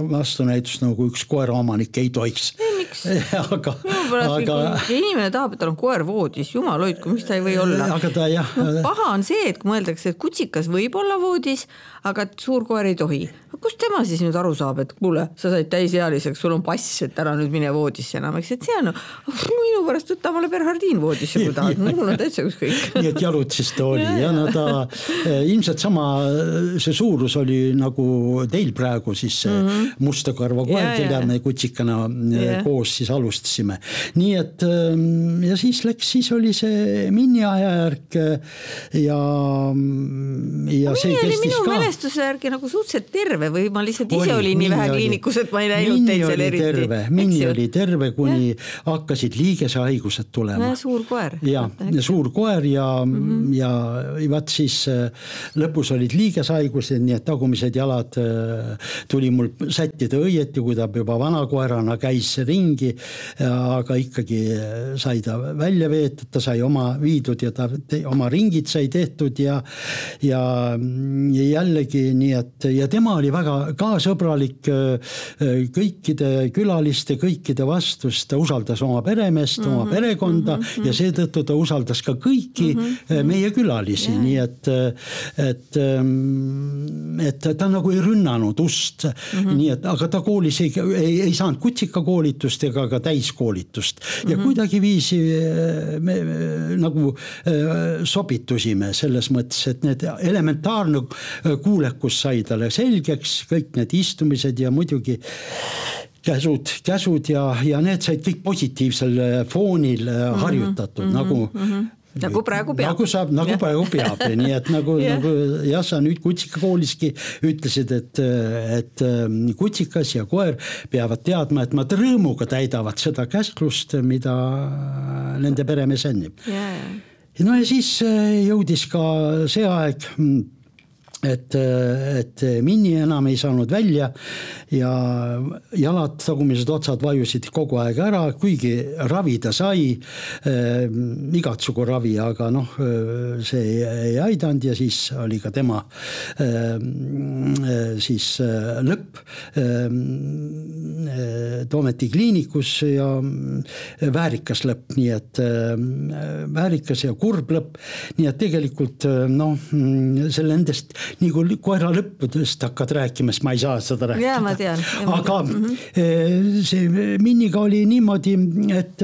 Speaker 3: vastunäitust nagu üks koeraomanik ei tohiks. [LAUGHS]
Speaker 2: aga, aga. inimene tahab, et tal on koer voodis, jumal hoidku, miks ta ei või olla.
Speaker 3: aga ta jah no,.
Speaker 2: paha on see, et kui mõeldakse, et kutsikas võib olla voodis, aga suur koer ei tohi kust tema siis nüüd aru saab, et kuule, sa said täisealiseks, sul on pass, et ära nüüd mine voodisse enam, eks, et see on minu pärast võta omale Bernhardin voodisse, kui tahad, mul on täitsa ükskõik. [LAUGHS]
Speaker 3: nii et jalutsis ta oli ja, ja no ta eh, ilmselt sama, see suurus oli nagu teil praegu siis see mm -hmm. musta karva koer, keda me kutsikana yeah. koos siis alustasime. nii et ehm, ja siis läks, siis oli see miniajajärk eh, ja,
Speaker 2: ja see kestis ka. minu mälestuse järgi nagu suhteliselt terve või ma lihtsalt ise oli, olin nii vähe kliinikus, et ma ei näinud teid seal eriti.
Speaker 3: Minni oli terve, kuni ja. hakkasid liigesehaigused tulema.
Speaker 2: suur koer.
Speaker 3: ja, suur koer ja mm, -hmm. ja vaat siis äh, lõpus olid liigeshaigused, nii et tagumised jalad äh, tuli mul sättida õieti, kui ta juba vanakoerana käis ringi. aga ikkagi äh, sai ta välja veetud, ta sai oma viidud ja ta oma ringid sai tehtud ja, ja, ja jällegi nii, et ja tema oli väga väga kaasõbralik äh, äh, kõikide külaliste, kõikide vastus, ta usaldas oma peremeest mm, -hmm, oma mhm, perekonda mm -hmm. ja seetõttu ta usaldas ka kõiki mm -hmm. meie külalisi yeah., nii et, et, ähm, et ta nagu ei rünnanud ust mm. -hmm. nii et, aga ta koolis ei, ei, ei saanud kutsikakoolitust ega ka täiskoolitust ja mm -hmm. kuidagiviisi me nagu sobitusime selles mõttes, et need elementaarne kuulekus sai talle selgeks läks kõik need istumised ja muidugi käsud, käsud ja, ja need said kõik positiivsel foonil mm -hmm, harjutatud mm -hmm, nagu mm. -hmm
Speaker 2: nagu praegu peab.
Speaker 3: nagu saab, nagu ja. praegu peab, nii et nagu [LAUGHS] yeah., nagu jah, sa nüüd kutsikakooliski ütlesid, et, et ähm, kutsikas ja koer peavad teadma, et nad rõõmuga täidavad seda käsklust, mida nende peremees annab no ja siis äh, jõudis ka see aeg mm, et, et Minni enam ei saanud välja ja jalad, tagumised otsad vajusid kogu aeg ära, kuigi ravida sai äh,, igatsugu ravi, aga noh, see ei, ei aidanud ja siis oli ka tema äh, siis äh, lõpp äh, Toometi kliinikus ja väärikas lõpp, nii et äh, väärikas ja kurb lõpp, nii et tegelikult noh, selle nendest nii kui koera lõppudest hakkad rääkima, siis ma ei saa seda rääkida.
Speaker 2: ja ma tean.
Speaker 3: aga mm -hmm. see Minniga oli niimoodi, et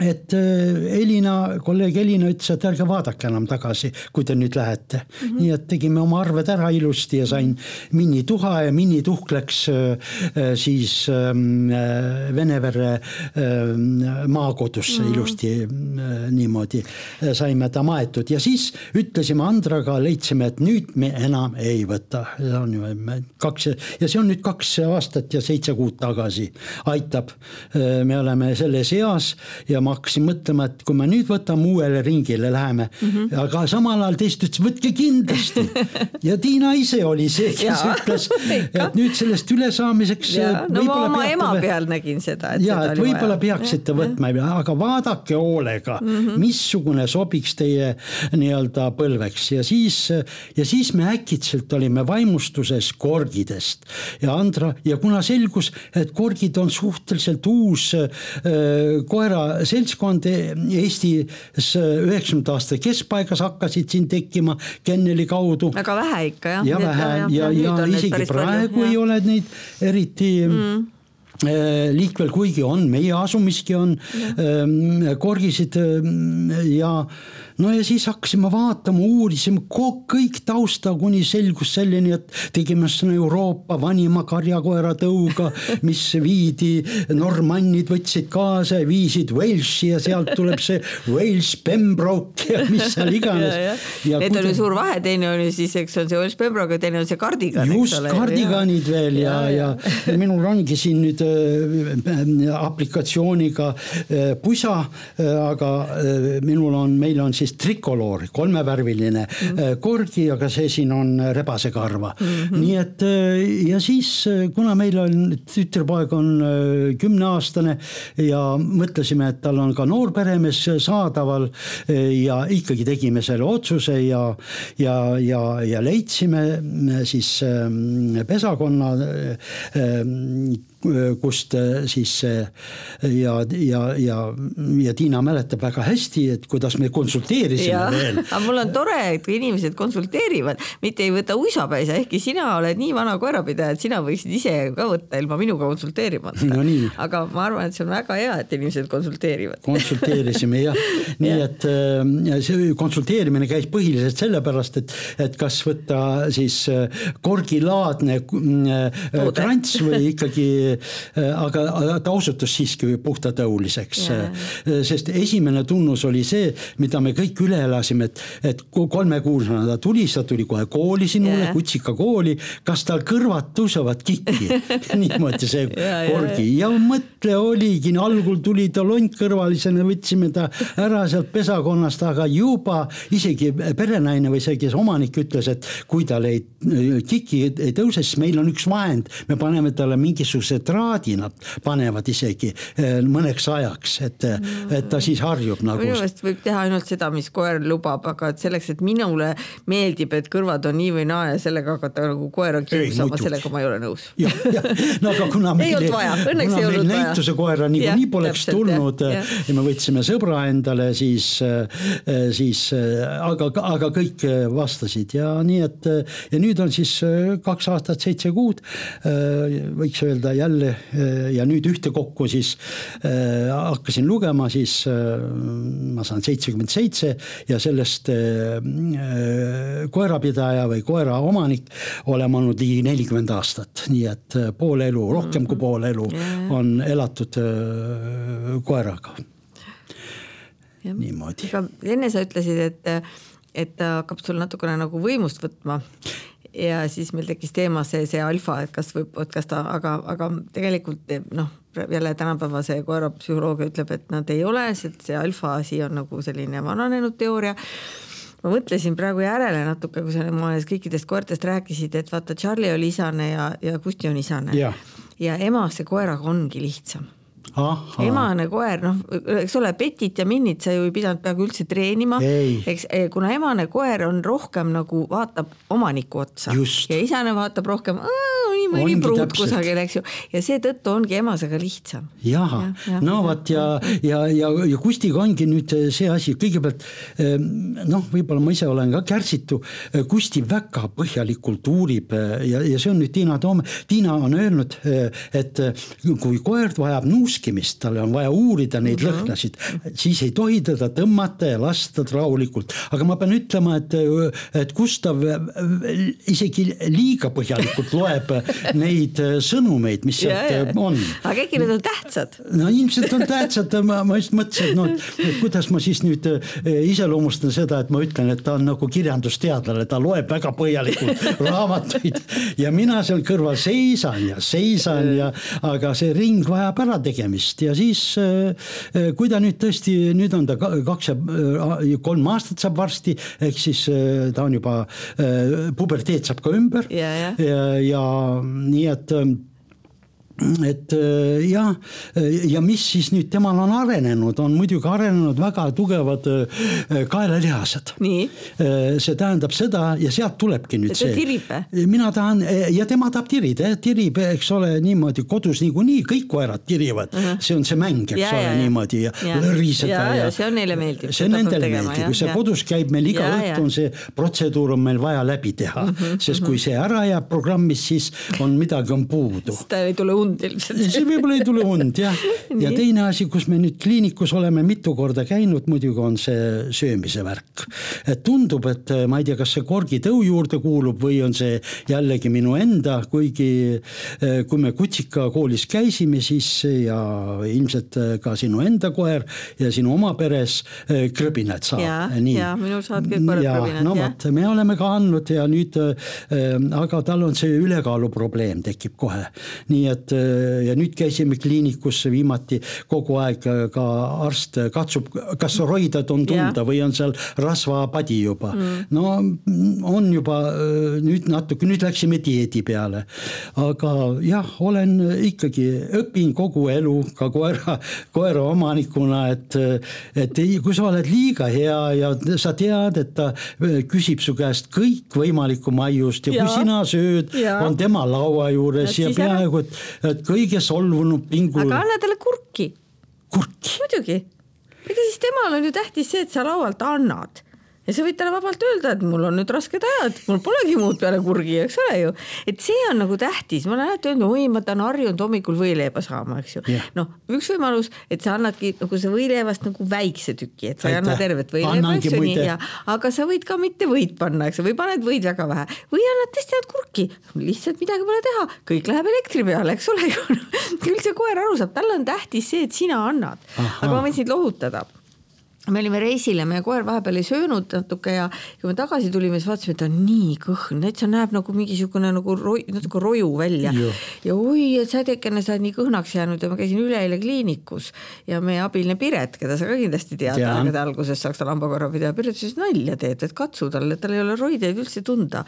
Speaker 3: et äh, Elina, kolleeg Elina ütles, et ärge vaadake enam tagasi, kui te nüüd lähete mm. -hmm. nii et tegime oma arved ära ilusti ja sain minituha ja minituhk läks äh, äh, siis ähm, Venevere maakodusse mm -hmm. ilusti niimoodi saime ta maetud ja siis ütlesime Andraga, leidsime, et nüüd me enam ei võta, see on ju kaks ja see on nüüd kaks aastat ja seitse kuud tagasi aitab. me oleme selles eas ja ma ma hakkasin mõtlema, et kui me nüüd võtame uuele ringile, läheme mm, -hmm. aga samal ajal teised ütlesid, võtke kindlasti. [LAUGHS] ja Tiina ise oli see, kes ütles, [LAUGHS] et nüüd sellest ülesaamiseks.
Speaker 2: no ma oma ema või... peal nägin seda.
Speaker 3: ja, et võib-olla peaksite võtma, aga vaadake hoolega mm, -hmm. missugune sobiks teie nii-öelda põlveks ja siis, ja siis me äkitselt olime vaimustuses korgidest ja Andra ja kuna selgus, et korgid on suhteliselt uus äh, koera seltskond Eestis üheksakümnendate aastate keskpaigas hakkasid siin tekkima kenneli kaudu.
Speaker 2: väga vähe ikka jah.
Speaker 3: ja vähe ja, ja, ja, ja isegi praegu palju, ei ole neid eriti mm äh, liikvel, kuigi on, meie asumiski on ja. Ähm, korgisid ähm, ja no ja siis hakkasime vaatama, uurisime kõik tausta, kuni selgus selleni, et tegemist on Euroopa vanima karjakoera tõuga, [LAUGHS] mis viidi, normannid võtsid kaasa ja viisid Walesi ja sealt tuleb see Wales Pembroke ja mis seal iganes. [LAUGHS]
Speaker 2: Need on ju suur vahe, teine ju siis, eks on see Wales Pembroke ja teine on see kardigan.
Speaker 3: just, kardiganid ja. veel ja, ja, ja, ja minul ongi siin nüüd äh, aplikatsiooniga äh, pusa äh,, aga äh, minul on, meil on siis siis trikoloor, kolmevärviline mm -hmm. korgi, aga see siin on rebasekarva mm. -hmm. nii et äh, ja siis, äh, kuna meil on tütarpoeg on kümneaastane ja mõtlesime, et tal on ka noorperemees saadaval ja ikkagi tegime selle otsuse ja, ja, ja, ja leidsime siis pesakonna kust siis ja, ja, ja, ja Tiina mäletab väga hästi, et kuidas me konsulteerisime ja, veel. [LAUGHS]
Speaker 2: aga mul on tore, et kui inimesed konsulteerivad, mitte ei võta uisapäisa, ehkki sina oled nii vana koerapidaja, et sina võiksid ise ka võtta ilma minuga konsulteerimata
Speaker 3: no,.
Speaker 2: aga ma arvan, et see on väga hea, et inimesed konsulteerivad.
Speaker 3: konsulteerisime jah, [LAUGHS] nii ja. et äh, see konsulteerimine käis põhiliselt sellepärast, et, et kas võtta siis korgilaadne krants või [LAUGHS] ikkagi Äh, aga, ta osutus siiski puhtatõuliseks yeah.. Äh, sest esimene tunnus oli see, mida me kõik üle elasime, et, et kolmekuusena ta tuli, siis ta tuli kohe kooli sinule yeah., kutsika kooli, kas tal kõrvad tõusevad kikki [LAUGHS] [LAUGHS] niimoodi see yeah, korgi yeah, yeah. ja mõtle oligi, algul tuli ta lontkõrvalisena, võtsime ta ära sealt pesakonnast, aga juba isegi perenaine või see, kes omanik ütles, et kui tal ei, kiki ei tõuse, siis meil on üks vahend, me paneme talle mingisuguse traadi nad panevad isegi eh, mõneks ajaks, et, et ta siis harjub nagu.
Speaker 2: minu meelest võib teha ainult seda, mis koer lubab, aga et selleks, et minule meeldib, et kõrvad on nii või naa ja sellega hakata nagu koera kiusama, sellega ma ei ole nõus.
Speaker 3: jah, jah, no aga kuna [LAUGHS]
Speaker 2: meil, ei olnud vaja, õnneks ei olnud vaja.
Speaker 3: näituse koera niikuinii poleks täpselt, tulnud ja, ja. ja me võtsime sõbra endale, siis, siis aga, aga kõik vastasid ja nii, et ja nüüd on siis kaks aastat, seitse kuud, võiks öelda jälle ja nüüd ühtekokku siis hakkasin lugema, siis ma saan seitsekümmend seitse ja sellest äh, koerapidaja või koera omanik oleme olnud ligi nelikümmend aastat, nii et pool elu, rohkem kui pool elu on elatud koeraga. niimoodi.
Speaker 2: enne sa ütlesid, et, et ta hakkab sul natukene nagu võimust võtma ja siis meil tekkis teema see, see alfa, et kas võib, et kas ta, aga, aga tegelikult noh, jälle tänapäeva see koerapsühholoogia ütleb, et nad ei ole, sest see alfa asi on nagu selline vananenud teooria. Ma mõtlesin praegu järele natuke, kui sa kõikidest koertest rääkisid, et vaata, Charlie oli isane ja, ja Kusti on isane. ja emase koeraga ongi lihtsam emane koer, noh, eks ole, Petit ja Minnit sa ju ei pidanud peaaegu üldse treenima, eks eh, kuna emane koer on rohkem nagu vaatab omaniku otsa
Speaker 3: Just.
Speaker 2: ja isane vaatab rohkem nii mõni pruut kusagil, eks ju, ja seetõttu ongi emasega lihtsam.
Speaker 3: jaha ja, ja, no vot ja, ja, ja, ja Kustiga ongi nüüd see asi, kõigepealt ehm, noh, võib-olla ma ise olen ka kärsitu, Kusti väga põhjalikult uurib ja, ja see on nüüd Tiina Toome, Tiina on öelnud, et kui koer vajab nuuskimist, tal on vaja uurida neid mm -hmm. lõhnasid, siis ei tohi teda tõmmata ja lasta rahulikult, aga ma pean ütlema, et, et Gustav isegi liiga põhjalikult loeb [LAUGHS] neid sõnumeid, mis sealt on.
Speaker 2: aga äkki need on tähtsad?
Speaker 3: no ilmselt on tähtsad, ma, ma just mõtlesin, et noh, et kuidas ma siis nüüd iseloomustan seda, et ma ütlen, et ta on nagu kirjandusteadlane, ta loeb väga põhjalikult [LAUGHS] raamatuid. Ja mina seal kõrval seisan ja seisan ja, aga see ring vajab ärategemist ja siis kui ta nüüd tõesti, nüüd on ta kaks ja kolm aastat saab varsti, ehk siis ta on juba, puberteet saab ka ümber
Speaker 2: ja, ja.
Speaker 3: ja, ja nii et et äh, jah, ja mis siis nüüd temal on arenenud, on muidugi arenenud väga tugevad äh, kaelalihased. Äh, see tähendab seda ja sealt tulebki nüüd
Speaker 2: see. tirib või?
Speaker 3: mina tahan ja tema tahab tirida, tirib, eks ole, niimoodi kodus niikuinii kõik koerad tirivad uh, -huh. see on see mäng, eks ja, ole,
Speaker 2: ja,
Speaker 3: niimoodi ja, ja lõriseda
Speaker 2: ja, ja, ja see on neile meeldib.
Speaker 3: see nendele meeldib ja see kodus käib meil iga ja, õhtu on see protseduur on meil vaja läbi teha uh, -huh, sest uh -huh. kui see ära jääb programmist, siis on midagi on puudu.
Speaker 2: siis ta ei tule und und ilmselt. [LAUGHS]
Speaker 3: see võib-olla ei tule und jah. ja teine asi, kus me nüüd kliinikus oleme mitu korda käinud, muidugi on see söömise värk. et tundub, et ma ei tea, kas see korgitõu juurde kuulub või on see jällegi minu enda, kuigi eh, kui me Kutsika koolis käisime, siis ja ilmselt ka sinu enda koer ja sinu oma peres krõbinat saab.
Speaker 2: ja, ja minul saavad kõik koerad krõbinat.
Speaker 3: no vot, me oleme ka andnud ja nüüd, eh, aga tal on see ülekaalu probleem tekib kohe. nii et ja nüüd käisime kliinikus viimati kogu aeg ka arst katsub, kas roidad on tunda yeah. või on seal rasvapadi juba. Mm.. no on juba nüüd natuke, nüüd läksime dieedi peale. aga jah, olen ikkagi, õpin kogu elu ka koera, koera omanikuna, et, et ei, kui sa oled liiga hea ja sa tead, et ta küsib su käest kõikvõimalikku maiust ja, ja kui sina sööd, on tema laua juures ja, ja peaaegu, et kõige solvunud pingul.
Speaker 2: aga anna talle kurki.
Speaker 3: kurki?
Speaker 2: muidugi, ega siis temal on ju tähtis see, et sa laualt annad ja sa võid talle vabalt öelda, et mul on nüüd rasked ajad, mul polegi muud peale kurgi, eks ole ju. et see on nagu tähtis, ma olen alati öelnud, oi, ma tahan harjunud hommikul võileiba saama, eks ju. Yeah.. noh, üks võimalus, et sa annadki nagu see võileivast nagu väikse tüki, et sa ei anna tervet võileiba, eks ju nii, ja aga sa võid ka mitte võid panna, eks ju, või paned võid väga vähe. Või annad tõesti ainult kurki, lihtsalt midagi pole teha, kõik läheb elektri peale, eks ole ju. [LAUGHS] Küll see koer aru saab, talle on tähtis see, et sina annad, aga ma võin sind lohutada me olime reisil ja meie koer vahepeal ei söönud natuke ja kui me tagasi tulime, siis vaatasime, et ta on nii kõhn, täitsa näeb nagu mingisugune nagu roi, natuke roju välja. ja oi, et sädekene, sa oled nii kõhnaks jäänud ja ma käisin üleeile kliinikus ja meie abiline Piret, keda sa ka kindlasti tead, aegade alguses Saksa lambakorrapidaja, Piret ütles, nalja teed, et katsu talle, tal ei ole roideid üldse tunda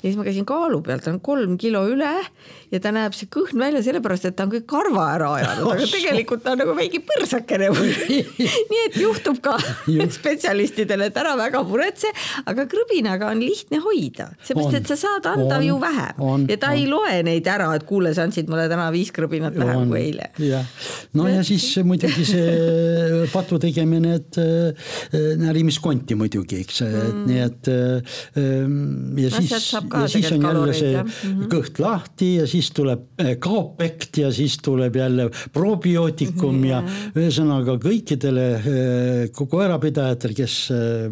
Speaker 2: ja siis ma käisin kaalu peal, ta on kolm kilo üle ja ta näeb see kõhn välja sellepärast, et ta on kõik karva ära ajanud, aga tegelikult ta on nagu väike põrsakene [LAUGHS] nii et juhtub ka spetsialistidele, et ära väga muretse, aga krõbinaga on lihtne hoida, seepärast et sa saad anda on, ju vähem. On, ja ta on. ei loe neid ära, et kuule, sa andsid mulle täna viis krõbinat vähem kui eile.
Speaker 3: jah, no ja siis muidugi see patu tegemine, et äh, närimiskonti muidugi, eks mm., et nii et äh, ja no, siis ja siis on jälle see mm -hmm. kõht lahti ja siis tuleb eh, kaopekt ja siis tuleb jälle probiootikum ja ühesõnaga kõikidele eh, koerapidajatele, kes eh,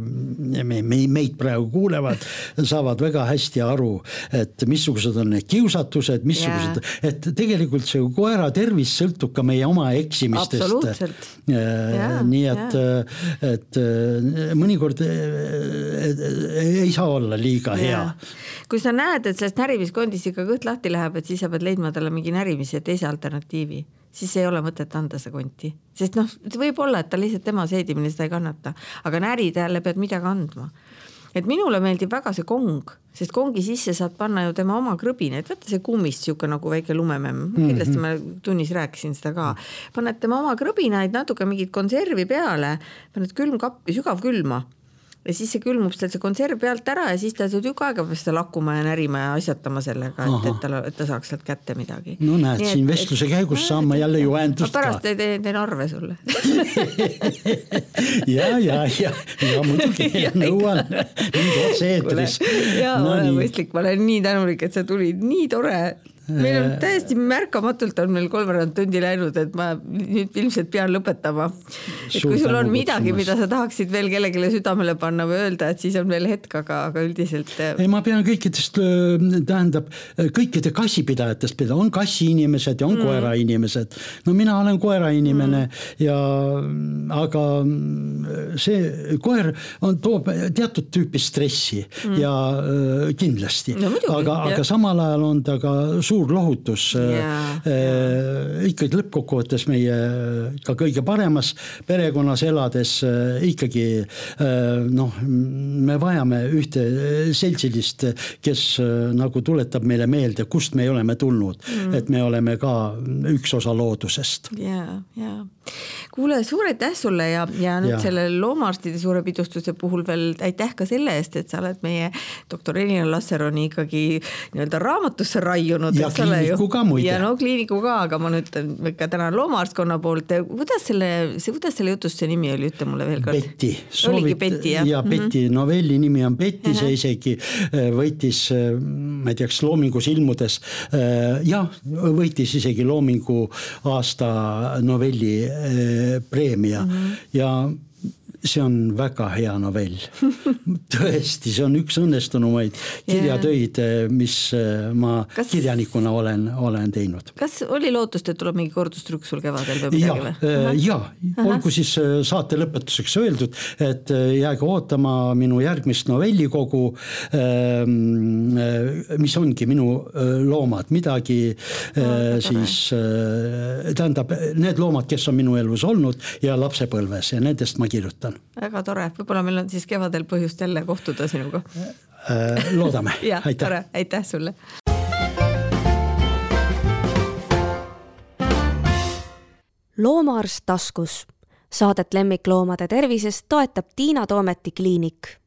Speaker 3: me, me, meid praegu kuulevad, saavad väga hästi aru, et missugused on need kiusatused, missugused et tegelikult see koera tervis sõltub ka meie oma eksimistest. nii et, et mõnikord ei saa olla liiga hea
Speaker 2: kui sa näed, et sellest närimiskondist ikka kõht lahti läheb, et siis sa pead leidma talle mingi närimise teise alternatiivi, siis ei ole mõtet anda seda konti, sest noh, võib olla, et ta lihtsalt tema seedimine seda ei kannata, aga närida jälle pead midagi andma. Et minule meeldib väga see kong, sest kongi sisse saad panna ju tema oma krõbinaid, vaata see kummist sihuke nagu väike lumememm. Mm, -hmm. kindlasti ma tunnis rääkisin seda ka. paned tema oma krõbinaid, natuke mingit konservi peale, paned külmkappi, sügavkülma ja siis see külmub sealt see konserv pealt ära ja siis ta tükk aega peab seda lakkuma ja närima ja asjatama sellega, et, et tal, et ta saaks sealt kätte midagi.
Speaker 3: no näed, siin vestluse käigus saan ma jälle juhendust
Speaker 2: ka. pärast teen, teen arve sulle. [LAUGHS]
Speaker 3: Ja, ja, ja, ja muidugi [LAUGHS] nõuan. Nüüd otse-eetris.
Speaker 2: ja no, ole mõistlik, ma olen nii tänulik, et sa tulid, nii tore meil on täiesti märkamatult on meil kolmveerand tundi läinud, et ma nüüd ilmselt pean lõpetama. et kui sul on midagi, mida sa tahaksid veel kellelegi südamele panna või öelda, et siis on veel hetk, aga, aga üldiselt.
Speaker 3: Äh, ei, ma pean kõikidest, tähendab kõikide kassipidajatest pidada, on kassiinimesed ja on mm. koerainimesed. no mina olen koerainimene mm. ja aga see koer on, toob teatud tüüpi stressi mm. ja kindlasti no,, aga, aga samal ajal on ta ka suur lohutus yeah,. Yeah. ikkagi lõppkokkuvõttes meie ka kõige paremas perekonnas elades ikkagi noh, me vajame ühte seltsilist, kes nagu tuletab meile meelde, kust me oleme tulnud mm., et me oleme ka üks osa loodusest.
Speaker 2: ja, ja kuule, suur aitäh sulle ja, ja nüüd ja. selle loomaarstide suure pidustuse puhul veel aitäh ka selle eest, et sa oled meie doktor Elina Lasseroni ikkagi nii-öelda raamatusse raiunud.
Speaker 3: ja kliiniku ka muide.
Speaker 2: ja no kliiniku ka, aga ma nüüd ikka tänan loomaarstkonna poolt, kuidas selle, see, kuidas selle jutust see nimi oli, ütle mulle veel kord.
Speaker 3: Betty. oligi Betty jah? ja Betty mm -hmm. novelli nimi on Betty see isegi äh, võitis, äh, ma ei tea, kas Loomingus ilmudes, äh, jah, võitis isegi Loomingu aasta novelli preemia mm -hmm. ja see on väga hea novell. [LAUGHS] Tõesti, see on üks õnnestunumaid kirjatöid, mis äh, ma kas... kirjanikuna olen, olen teinud.
Speaker 2: kas oli lootust, et tuleb mingi kordustrükk sul kevadel või midagi või?
Speaker 3: Äh, ja, olgu siis äh, saate lõpetuseks öeldud, et jääge ootama minu järgmist novellikogu, ähm, mis ongi minu loomad, midagi no, siis tähendab need loomad, kes on minu elus olnud ja lapsepõlves ja nendest ma kirjutan
Speaker 2: on. väga tore, võib-olla meil on siis kevadel põhjust jälle kohtuda sinuga
Speaker 3: äh,. loodame [LAUGHS]
Speaker 2: jah, tore, aitäh sulle.
Speaker 1: loomaarst taskus. Saadet lemmikloomade tervisest toetab Tiina Toometi kliinik